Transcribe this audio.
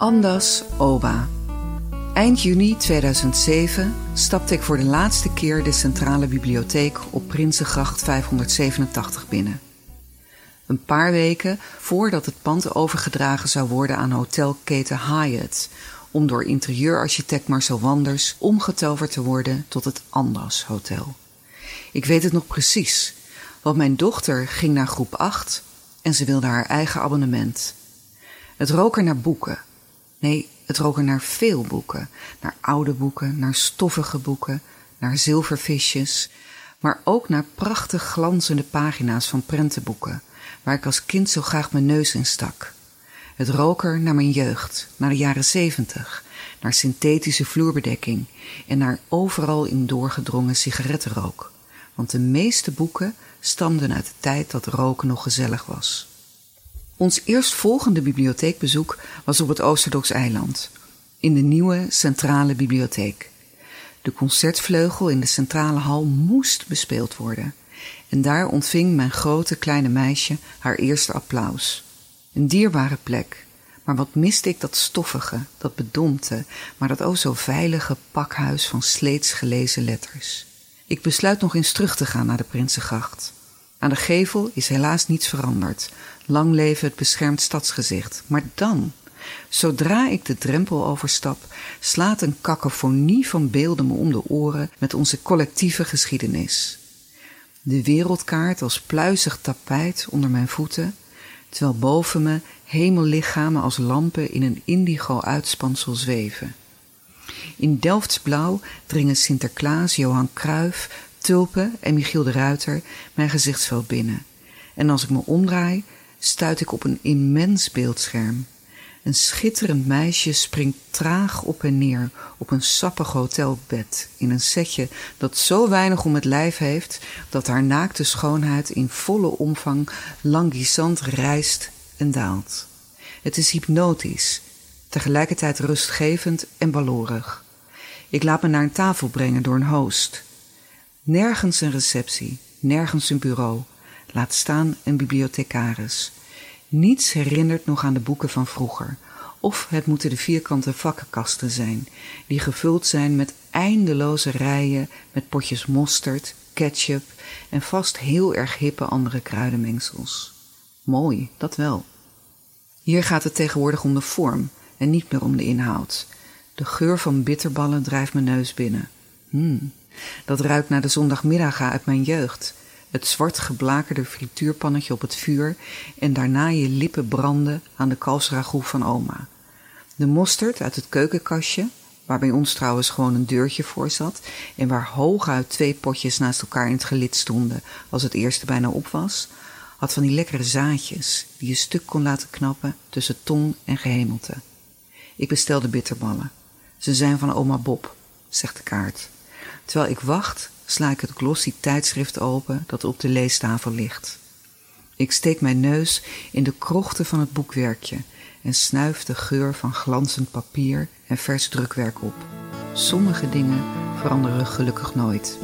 Andas Oba. Eind juni 2007 stapte ik voor de laatste keer de Centrale Bibliotheek op Prinsengracht 587 binnen. Een paar weken voordat het pand overgedragen zou worden aan hotelketen Hyatt, om door interieurarchitect Marcel Wanders omgetoverd te worden tot het Andas Hotel. Ik weet het nog precies, want mijn dochter ging naar groep 8 en ze wilde haar eigen abonnement. Het rook er naar boeken. Nee, het rook er naar veel boeken. Naar oude boeken, naar stoffige boeken, naar zilvervisjes, maar ook naar prachtig glanzende pagina's van prentenboeken, waar ik als kind zo graag mijn neus in stak. Het rook er naar mijn jeugd, naar de jaren zeventig, naar synthetische vloerbedekking en naar overal in doorgedrongen sigarettenrook. Want de meeste boeken stamden uit de tijd dat roken nog gezellig was. Ons eerstvolgende bibliotheekbezoek was op het Oosterdoks eiland, in de nieuwe centrale bibliotheek. De concertvleugel in de centrale hal moest bespeeld worden. En daar ontving mijn grote kleine meisje haar eerste applaus. Een dierbare plek, maar wat miste ik dat stoffige, dat bedompte, maar dat o zo veilige pakhuis van sleets gelezen letters. Ik besluit nog eens terug te gaan naar de Prinsengracht. Aan de gevel is helaas niets veranderd. Lang leven het beschermd stadsgezicht. Maar dan, zodra ik de drempel overstap, slaat een kakofonie van beelden me om de oren met onze collectieve geschiedenis. De wereldkaart als pluizig tapijt onder mijn voeten, terwijl boven me hemellichamen als lampen in een indigo-uitspansel zweven. In Delfts blauw dringen Sinterklaas, Johan Cruijff, Tulpen en Michiel de Ruiter mijn gezichtsveld binnen. En als ik me omdraai, stuit ik op een immens beeldscherm. Een schitterend meisje springt traag op en neer op een sappig hotelbed in een setje dat zo weinig om het lijf heeft dat haar naakte schoonheid in volle omvang languissant rijst en daalt. Het is hypnotisch, tegelijkertijd rustgevend en balorig. Ik laat me naar een tafel brengen door een host. Nergens een receptie, nergens een bureau, laat staan een bibliothecaris. Niets herinnert nog aan de boeken van vroeger. Of het moeten de vierkante vakkenkasten zijn, die gevuld zijn met eindeloze rijen met potjes mosterd, ketchup en vast heel erg hippe andere kruidenmengsels. Mooi, dat wel. Hier gaat het tegenwoordig om de vorm en niet meer om de inhoud. De geur van bitterballen drijft mijn neus binnen. Hmm, dat ruikt naar de zondagmiddag uit mijn jeugd. Het zwart geblakerde frituurpannetje op het vuur en daarna je lippen branden aan de kalfsragout van oma. De mosterd uit het keukenkastje, waar bij ons trouwens gewoon een deurtje voor zat en waar hooguit twee potjes naast elkaar in het gelid stonden als het eerste bijna op was, had van die lekkere zaadjes die je stuk kon laten knappen tussen tong en gehemelte. Ik bestelde bitterballen. Ze zijn van oma Bob, zegt de kaart. Terwijl ik wacht, sla ik het glossy tijdschrift open dat op de leestafel ligt. Ik steek mijn neus in de krochten van het boekwerkje en snuif de geur van glanzend papier en vers drukwerk op. Sommige dingen veranderen gelukkig nooit.